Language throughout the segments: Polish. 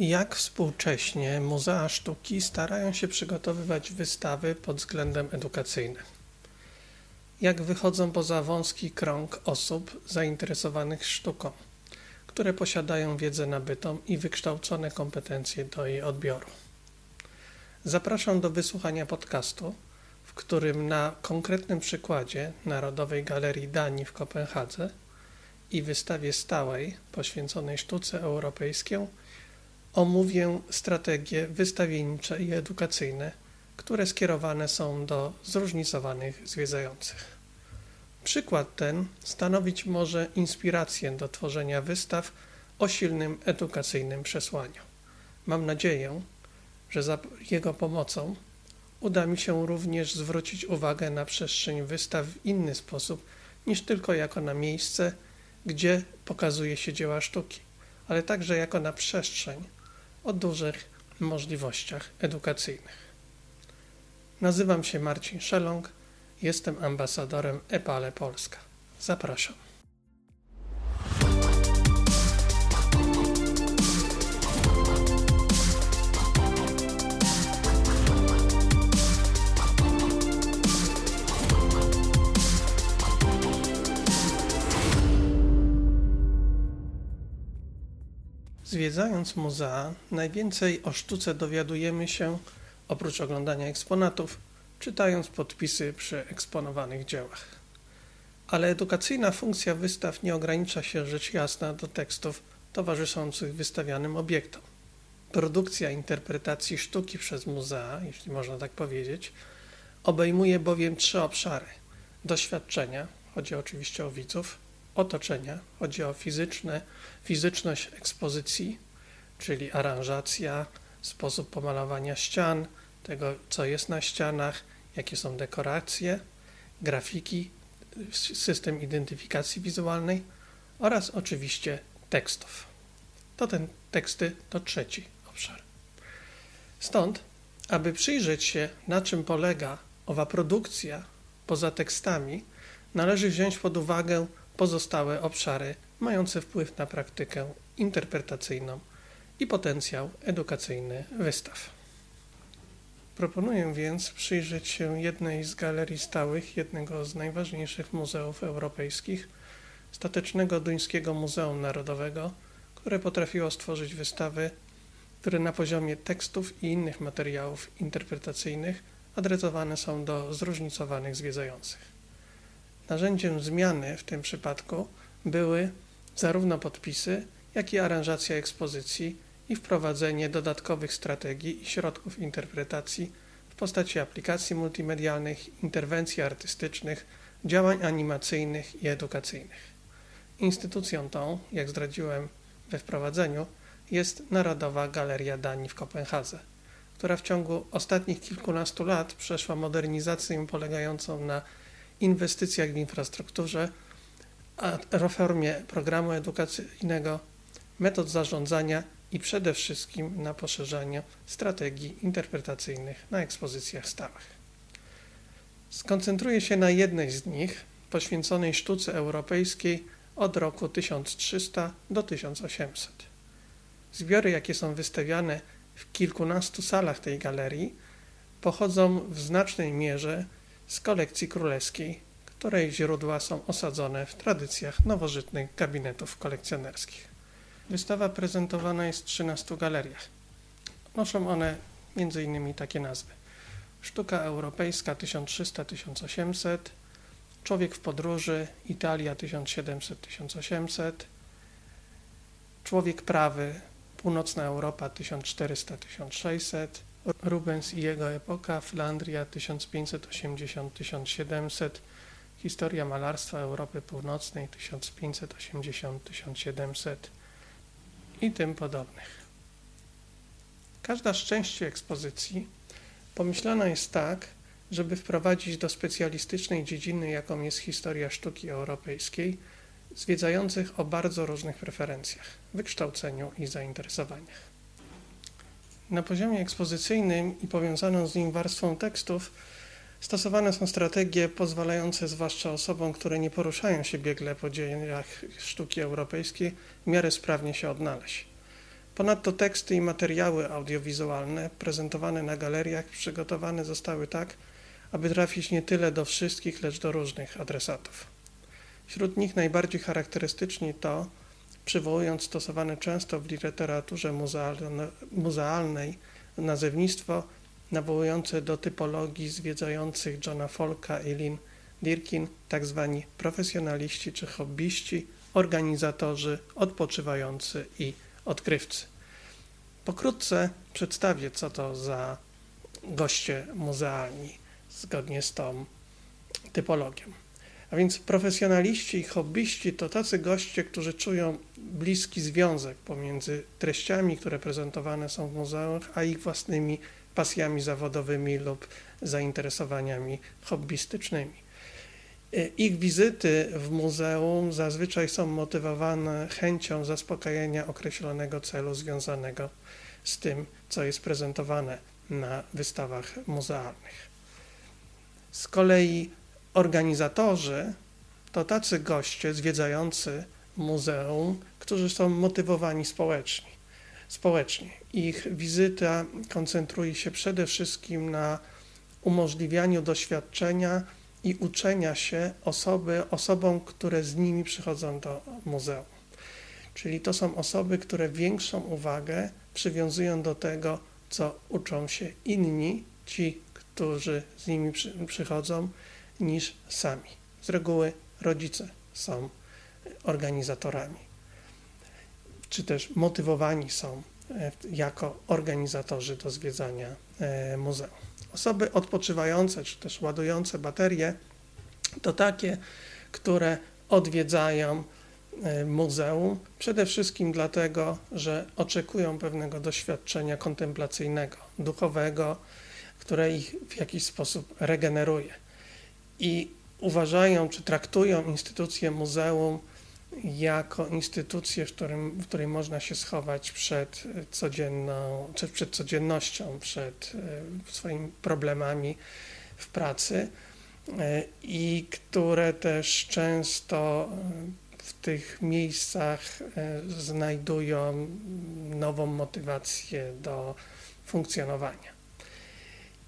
Jak współcześnie muzea sztuki starają się przygotowywać wystawy pod względem edukacyjnym? Jak wychodzą poza wąski krąg osób zainteresowanych sztuką, które posiadają wiedzę nabytą i wykształcone kompetencje do jej odbioru? Zapraszam do wysłuchania podcastu, w którym na konkretnym przykładzie Narodowej Galerii Danii w Kopenhadze i wystawie stałej poświęconej sztuce europejskiej omówię strategie wystawiennicze i edukacyjne, które skierowane są do zróżnicowanych zwiedzających. Przykład ten stanowić może inspirację do tworzenia wystaw o silnym edukacyjnym przesłaniu. Mam nadzieję, że za jego pomocą uda mi się również zwrócić uwagę na przestrzeń wystaw w inny sposób niż tylko jako na miejsce, gdzie pokazuje się dzieła sztuki, ale także jako na przestrzeń o dużych możliwościach edukacyjnych. Nazywam się Marcin Szelong, jestem ambasadorem EPALE Polska. Zapraszam. Zwiedzając muzea, najwięcej o sztuce dowiadujemy się, oprócz oglądania eksponatów, czytając podpisy przy eksponowanych dziełach. Ale edukacyjna funkcja wystaw nie ogranicza się rzecz jasna do tekstów towarzyszących wystawianym obiektom. Produkcja interpretacji sztuki przez muzea, jeśli można tak powiedzieć, obejmuje bowiem trzy obszary: doświadczenia, chodzi oczywiście o widzów, otoczenia, chodzi o fizyczne, fizyczność ekspozycji, czyli aranżacja, sposób pomalowania ścian, tego co jest na ścianach, jakie są dekoracje, grafiki, system identyfikacji wizualnej oraz oczywiście tekstów. To ten teksty to trzeci obszar. Stąd, aby przyjrzeć się, na czym polega owa produkcja poza tekstami, należy wziąć pod uwagę pozostałe obszary mające wpływ na praktykę interpretacyjną i potencjał edukacyjny wystaw. Proponuję więc przyjrzeć się jednej z galerii stałych jednego z najważniejszych muzeów europejskich, Statecznego Duńskiego Muzeum Narodowego, które potrafiło stworzyć wystawy, które na poziomie tekstów i innych materiałów interpretacyjnych adresowane są do zróżnicowanych zwiedzających. Narzędziem zmiany w tym przypadku były zarówno podpisy, jak i aranżacja ekspozycji i wprowadzenie dodatkowych strategii i środków interpretacji w postaci aplikacji multimedialnych, interwencji artystycznych, działań animacyjnych i edukacyjnych. Instytucją tą, jak zdradziłem we wprowadzeniu, jest Narodowa Galeria Danii w Kopenhadze, która w ciągu ostatnich kilkunastu lat przeszła modernizację polegającą na inwestycjach w infrastrukturze, reformie programu edukacyjnego, metod zarządzania i przede wszystkim na poszerzaniu strategii interpretacyjnych na ekspozycjach stałych. Skoncentruję się na jednej z nich, poświęconej sztuce europejskiej od roku 1300 do 1800. Zbiory, jakie są wystawiane w kilkunastu salach tej galerii, pochodzą w znacznej mierze z kolekcji królewskiej, której źródła są osadzone w tradycjach nowożytnych gabinetów kolekcjonerskich. Wystawa prezentowana jest w 13 galeriach. Noszą one m.in. takie nazwy: Sztuka europejska 1300-1800, Człowiek w podróży Italia 1700-1800, Człowiek prawy Północna Europa 1400-1600, Rubens i jego epoka, Flandria 1580-1700, Historia malarstwa Europy Północnej 1580-1700 i tym podobnych. Każda z części ekspozycji pomyślana jest tak, żeby wprowadzić do specjalistycznej dziedziny, jaką jest historia sztuki europejskiej, zwiedzających o bardzo różnych preferencjach, wykształceniu i zainteresowaniach. Na poziomie ekspozycyjnym i powiązaną z nim warstwą tekstów stosowane są strategie pozwalające zwłaszcza osobom, które nie poruszają się biegle po dziejach sztuki europejskiej, w miarę sprawnie się odnaleźć. Ponadto teksty i materiały audiowizualne prezentowane na galeriach przygotowane zostały tak, aby trafić nie tyle do wszystkich, lecz do różnych adresatów. Wśród nich najbardziej charakterystyczni to, przywołując stosowane często w literaturze muzealnej nazewnictwo nawołujące do typologii zwiedzających Johna Folka i Lynn Dirkin, tak zwani profesjonaliści czy hobbyści, organizatorzy, odpoczywający i odkrywcy. Pokrótce przedstawię, co to za goście muzealni, zgodnie z tą typologią. A więc profesjonaliści i hobbyści to tacy goście, którzy czują bliski związek pomiędzy treściami, które prezentowane są w muzeach, a ich własnymi pasjami zawodowymi lub zainteresowaniami hobbystycznymi. E, ich wizyty w muzeum zazwyczaj są motywowane chęcią zaspokojenia określonego celu związanego z tym, co jest prezentowane na wystawach muzealnych. Z kolei organizatorzy to tacy goście zwiedzający muzeum, którzy są motywowani społecznie. społecznie. Ich wizyta koncentruje się przede wszystkim na umożliwianiu doświadczenia i uczenia się osoby, osobom, które z nimi przychodzą do muzeum. Czyli to są osoby, które większą uwagę przywiązują do tego, co uczą się inni, ci, którzy z nimi przy, przychodzą, niż sami. Z reguły rodzice są organizatorami, czy też motywowani są e, jako organizatorzy do zwiedzania e, muzeum. Osoby odpoczywające, czy też ładujące baterie, to takie, które odwiedzają e, muzeum, przede wszystkim dlatego, że oczekują pewnego doświadczenia kontemplacyjnego, duchowego, które ich w jakiś sposób regeneruje. I uważają, czy traktują instytucję muzeum jako instytucję, w, którym, w której można się schować przed codzienną, czy przed codziennością, przed e, swoimi problemami w pracy e, i które też często w tych miejscach e, znajdują nową motywację do funkcjonowania.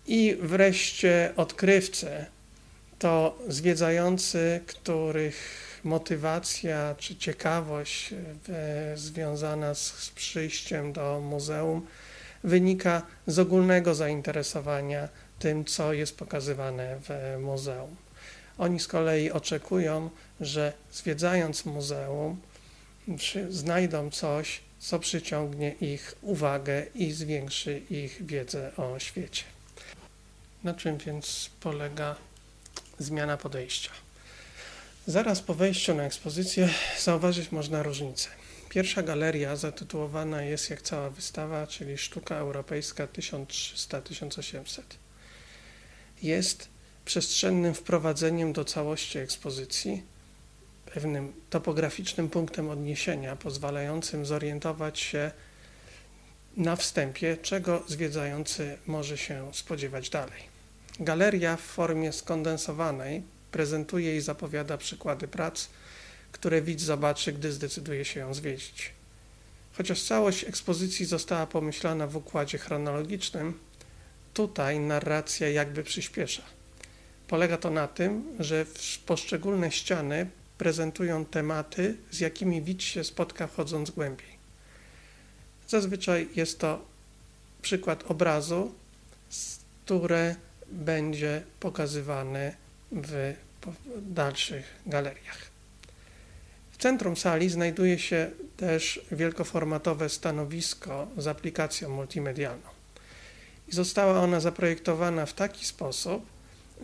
I wreszcie odkrywcy to zwiedzający, których motywacja czy ciekawość e, związana z, z przyjściem do muzeum wynika z ogólnego zainteresowania tym, co jest pokazywane w muzeum. Oni z kolei oczekują, że zwiedzając muzeum, znajdą coś, co przyciągnie ich uwagę i zwiększy ich wiedzę o świecie. Na czym więc polega zmiana podejścia? Zaraz po wejściu na ekspozycję zauważyć można różnicę. Pierwsza galeria zatytułowana jest jak cała wystawa, czyli Sztuka Europejska 1300-1800. Jest przestrzennym wprowadzeniem do całości ekspozycji, pewnym topograficznym punktem odniesienia, pozwalającym zorientować się na wstępie, czego zwiedzający może się spodziewać dalej. Galeria w formie skondensowanej prezentuje i zapowiada przykłady prac, które widz zobaczy, gdy zdecyduje się ją zwiedzić. Chociaż całość ekspozycji została pomyślana w układzie chronologicznym, tutaj narracja jakby przyspiesza. Polega to na tym, że poszczególne ściany prezentują tematy, z jakimi widz się spotka wchodząc głębiej. Zazwyczaj jest to przykład obrazu, które będzie pokazywany w dalszych galeriach. W centrum sali znajduje się też wielkoformatowe stanowisko z aplikacją multimedialną. Została ona zaprojektowana w taki sposób,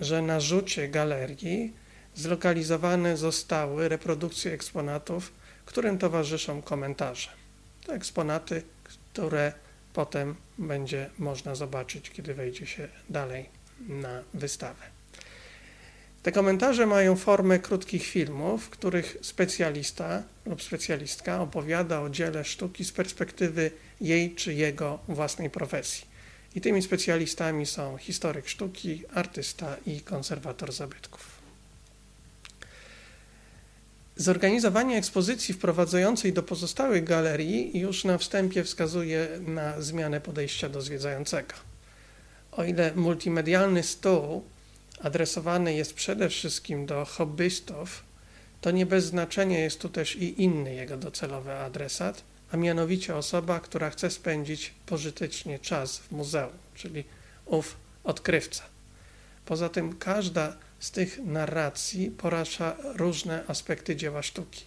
że na rzucie galerii zlokalizowane zostały reprodukcje eksponatów, którym towarzyszą komentarze. To eksponaty, które potem będzie można zobaczyć, kiedy wejdzie się dalej na wystawę. Te komentarze mają formę krótkich filmów, w których specjalista lub specjalistka opowiada o dziele sztuki z perspektywy jej czy jego własnej profesji. I tymi specjalistami są historyk sztuki, artysta i konserwator zabytków. Zorganizowanie ekspozycji wprowadzającej do pozostałych galerii już na wstępie wskazuje na zmianę podejścia do zwiedzającego. O ile multimedialny stół adresowany jest przede wszystkim do hobbystów, to nie bez znaczenia jest tu też i inny jego docelowy adresat, a mianowicie osoba, która chce spędzić pożytecznie czas w muzeum, czyli ów odkrywca. Poza tym każda z tych narracji porusza różne aspekty dzieła sztuki.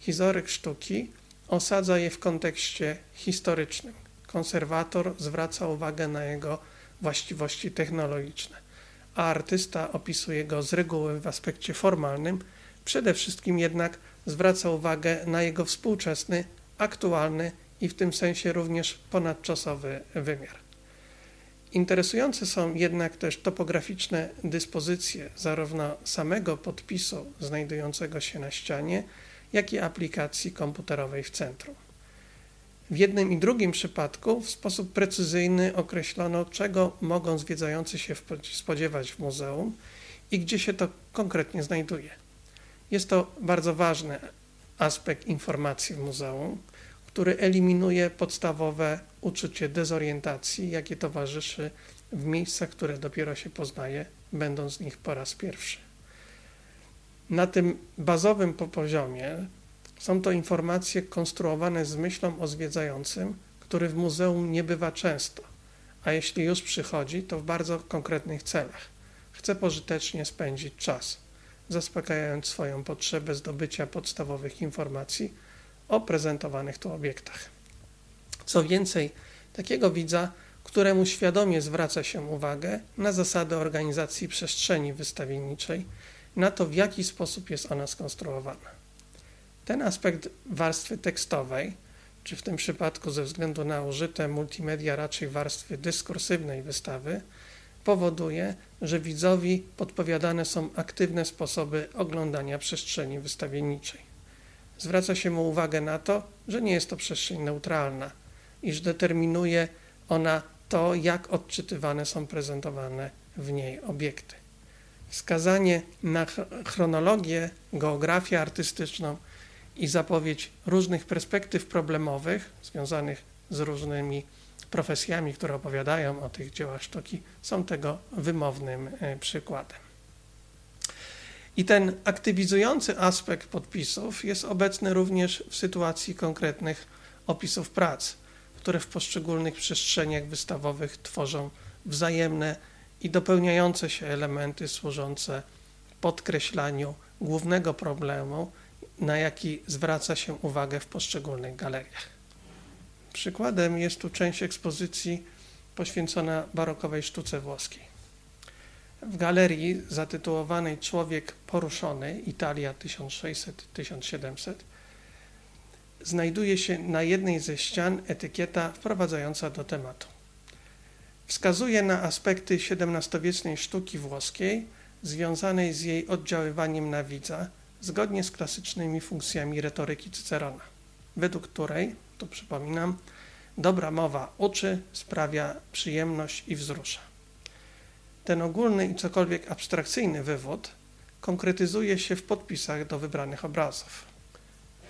Historyk sztuki osadza je w kontekście historycznym. Konserwator zwraca uwagę na jego właściwości technologiczne, a artysta opisuje go z reguły w aspekcie formalnym, przede wszystkim jednak zwraca uwagę na jego współczesny, aktualny i w tym sensie również ponadczasowy wymiar. Interesujące są jednak też topograficzne dyspozycje zarówno samego podpisu znajdującego się na ścianie, jak i aplikacji komputerowej w centrum. W jednym i drugim przypadku w sposób precyzyjny określono, czego mogą zwiedzający się spodziewać w muzeum i gdzie się to konkretnie znajduje. Jest to bardzo ważny aspekt informacji w muzeum, który eliminuje podstawowe uczucie dezorientacji, jakie towarzyszy w miejscach, które dopiero się poznaje, będąc w nich po raz pierwszy. Na tym bazowym poziomie są to informacje konstruowane z myślą o zwiedzającym, który w muzeum nie bywa często, a jeśli już przychodzi, to w bardzo konkretnych celach. Chce pożytecznie spędzić czas, zaspokajając swoją potrzebę zdobycia podstawowych informacji o prezentowanych tu obiektach. Co więcej, takiego widza, któremu świadomie zwraca się uwagę na zasady organizacji przestrzeni wystawienniczej, na to, w jaki sposób jest ona skonstruowana. Ten aspekt warstwy tekstowej, czy w tym przypadku ze względu na użyte multimedia raczej warstwy dyskursywnej wystawy, powoduje, że widzowi podpowiadane są aktywne sposoby oglądania przestrzeni wystawienniczej. Zwraca się mu uwagę na to, że nie jest to przestrzeń neutralna, iż determinuje ona to, jak odczytywane są prezentowane w niej obiekty. Wskazanie na chronologię, geografię artystyczną i zapowiedź różnych perspektyw problemowych związanych z różnymi profesjami, które opowiadają o tych dziełach sztuki, są tego wymownym e, przykładem. I ten aktywizujący aspekt podpisów jest obecny również w sytuacji konkretnych opisów prac, które w poszczególnych przestrzeniach wystawowych tworzą wzajemne i dopełniające się elementy służące podkreślaniu głównego problemu, na jaki zwraca się uwagę w poszczególnych galeriach. Przykładem jest tu część ekspozycji poświęcona barokowej sztuce włoskiej. W galerii zatytułowanej Człowiek poruszony Italia 1600-1700 znajduje się na jednej ze ścian etykieta wprowadzająca do tematu. Wskazuje na aspekty XVII-wiecznej sztuki włoskiej związanej z jej oddziaływaniem na widza, zgodnie z klasycznymi funkcjami retoryki Cycerona, według której, tu przypominam, dobra mowa uczy, sprawia przyjemność i wzrusza. Ten ogólny i cokolwiek abstrakcyjny wywód konkretyzuje się w podpisach do wybranych obrazów.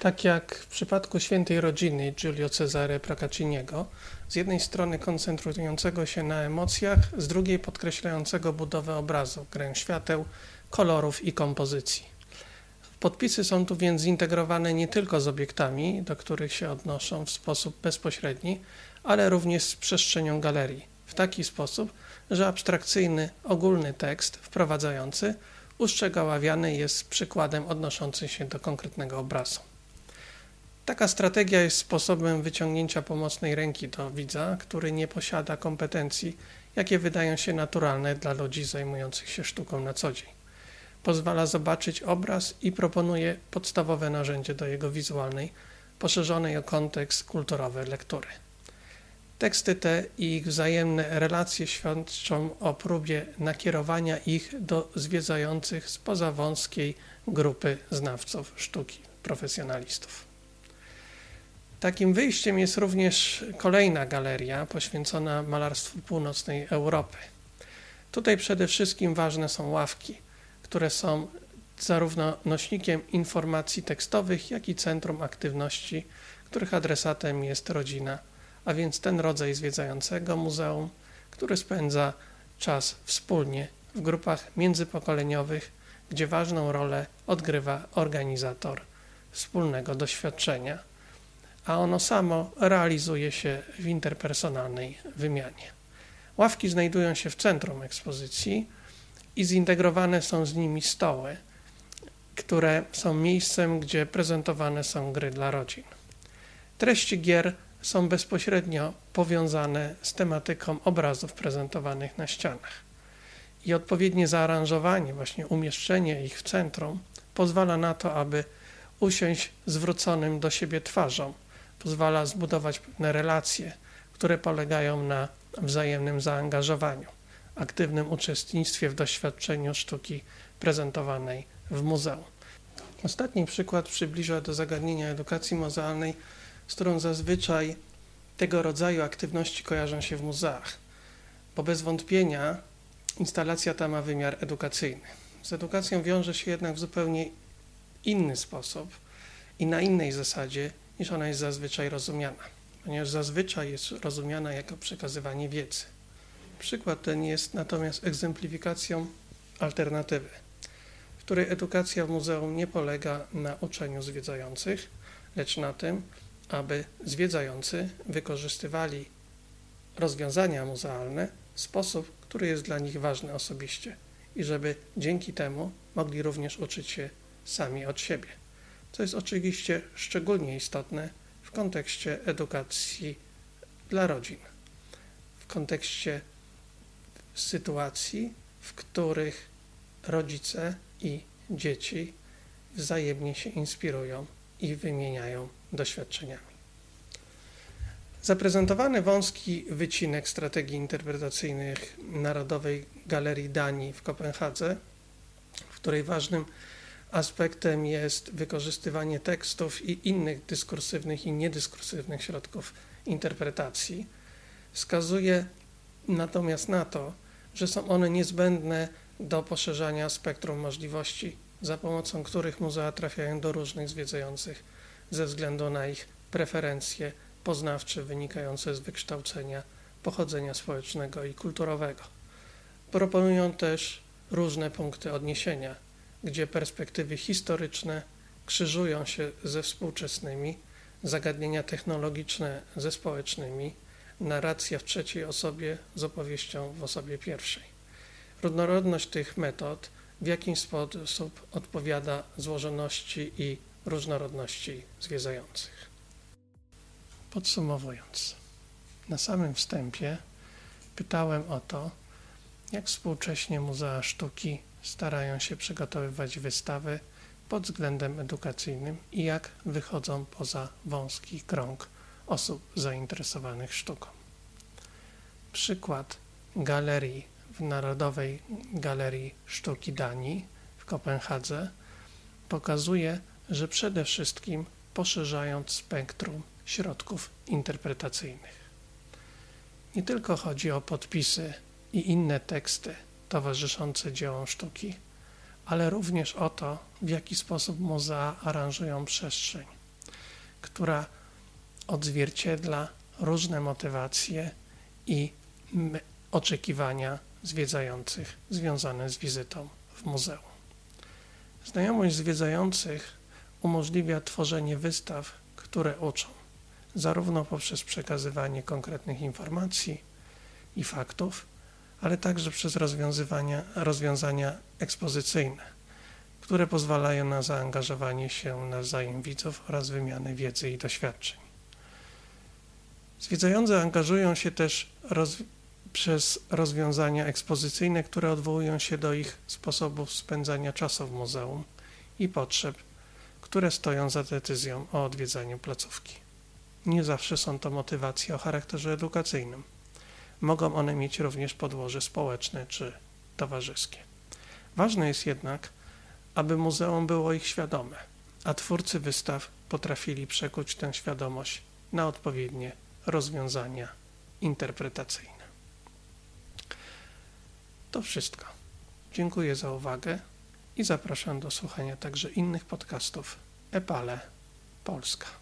Tak jak w przypadku świętej rodziny Giulio Cesare Procacciniego, z jednej strony koncentrującego się na emocjach, z drugiej podkreślającego budowę obrazu, grę świateł, kolorów i kompozycji. Podpisy są tu więc zintegrowane nie tylko z obiektami, do których się odnoszą w sposób bezpośredni, ale również z przestrzenią galerii, w taki sposób, że abstrakcyjny, ogólny tekst wprowadzający uszczegóławiany jest przykładem odnoszącym się do konkretnego obrazu. Taka strategia jest sposobem wyciągnięcia pomocnej ręki do widza, który nie posiada kompetencji, jakie wydają się naturalne dla ludzi zajmujących się sztuką na co dzień. Pozwala zobaczyć obraz i proponuje podstawowe narzędzie do jego wizualnej, poszerzonej o kontekst kulturowy lektury. Teksty te i ich wzajemne relacje świadczą o próbie nakierowania ich do zwiedzających spoza wąskiej grupy znawców sztuki, profesjonalistów. Takim wyjściem jest również kolejna galeria poświęcona malarstwu północnej Europy. Tutaj przede wszystkim ważne są ławki, które są zarówno nośnikiem informacji tekstowych, jak i centrum aktywności, których adresatem jest rodzina, a więc ten rodzaj zwiedzającego muzeum, który spędza czas wspólnie w grupach międzypokoleniowych, gdzie ważną rolę odgrywa organizator wspólnego doświadczenia, a ono samo realizuje się w interpersonalnej wymianie. Ławki znajdują się w centrum ekspozycji i zintegrowane są z nimi stoły, które są miejscem, gdzie prezentowane są gry dla rodzin. Treści gier są bezpośrednio powiązane z tematyką obrazów prezentowanych na ścianach. I odpowiednie zaaranżowanie, właśnie umieszczenie ich w centrum, pozwala na to, aby usiąść zwróconym do siebie twarzą, pozwala zbudować pewne relacje, które polegają na wzajemnym zaangażowaniu, aktywnym uczestnictwie w doświadczeniu sztuki prezentowanej w muzeum. Ostatni przykład przybliża do zagadnienia edukacji muzealnej, z którą zazwyczaj tego rodzaju aktywności kojarzą się w muzeach, bo bez wątpienia instalacja ta ma wymiar edukacyjny. Z edukacją wiąże się jednak w zupełnie inny sposób i na innej zasadzie niż ona jest zazwyczaj rozumiana, ponieważ zazwyczaj jest rozumiana jako przekazywanie wiedzy. Przykład ten jest natomiast egzemplifikacją alternatywy, w której edukacja w muzeum nie polega na uczeniu zwiedzających, lecz na tym, aby zwiedzający wykorzystywali rozwiązania muzealne w sposób, który jest dla nich ważny osobiście i żeby dzięki temu mogli również uczyć się sami od siebie co jest oczywiście szczególnie istotne w kontekście edukacji dla rodzin, w kontekście sytuacji, w których rodzice i dzieci wzajemnie się inspirują i wymieniają doświadczeniami. Zaprezentowany wąski wycinek strategii interpretacyjnych Narodowej Galerii Danii w Kopenhadze, w której ważnym aspektem jest wykorzystywanie tekstów i innych dyskursywnych i niedyskursywnych środków interpretacji. Wskazuje natomiast na to, że są one niezbędne do poszerzania spektrum możliwości, za pomocą których muzea trafiają do różnych zwiedzających ze względu na ich preferencje poznawcze wynikające z wykształcenia, pochodzenia społecznego i kulturowego. Proponują też różne punkty odniesienia gdzie perspektywy historyczne krzyżują się ze współczesnymi, zagadnienia technologiczne ze społecznymi, narracja w trzeciej osobie z opowieścią w osobie pierwszej. Różnorodność tych metod w jakiś sposób odpowiada złożoności i różnorodności zwiedzających. Podsumowując, na samym wstępie pytałem o to, jak współcześnie muzea sztuki starają się przygotowywać wystawy pod względem edukacyjnym i jak wychodzą poza wąski krąg osób zainteresowanych sztuką. Przykład galerii w Narodowej Galerii Sztuki Danii w Kopenhadze pokazuje, że przede wszystkim poszerzając spektrum środków interpretacyjnych. Nie tylko chodzi o podpisy i inne teksty, towarzyszące dziełom sztuki, ale również o to, w jaki sposób muzea aranżują przestrzeń, która odzwierciedla różne motywacje i oczekiwania zwiedzających związane z wizytą w muzeum. Znajomość zwiedzających umożliwia tworzenie wystaw, które uczą, zarówno poprzez przekazywanie konkretnych informacji i faktów, ale także przez rozwiązywania, rozwiązania ekspozycyjne, które pozwalają na zaangażowanie się nawzajem widzów oraz wymianę wiedzy i doświadczeń. Zwiedzający angażują się też przez rozwiązania ekspozycyjne, które odwołują się do ich sposobów spędzania czasu w muzeum i potrzeb, które stoją za decyzją o odwiedzaniu placówki. Nie zawsze są to motywacje o charakterze edukacyjnym. Mogą one mieć również podłoże społeczne czy towarzyskie. Ważne jest jednak, aby muzeum było ich świadome, a twórcy wystaw potrafili przekuć tę świadomość na odpowiednie rozwiązania interpretacyjne. To wszystko. Dziękuję za uwagę i zapraszam do słuchania także innych podcastów Epale Polska.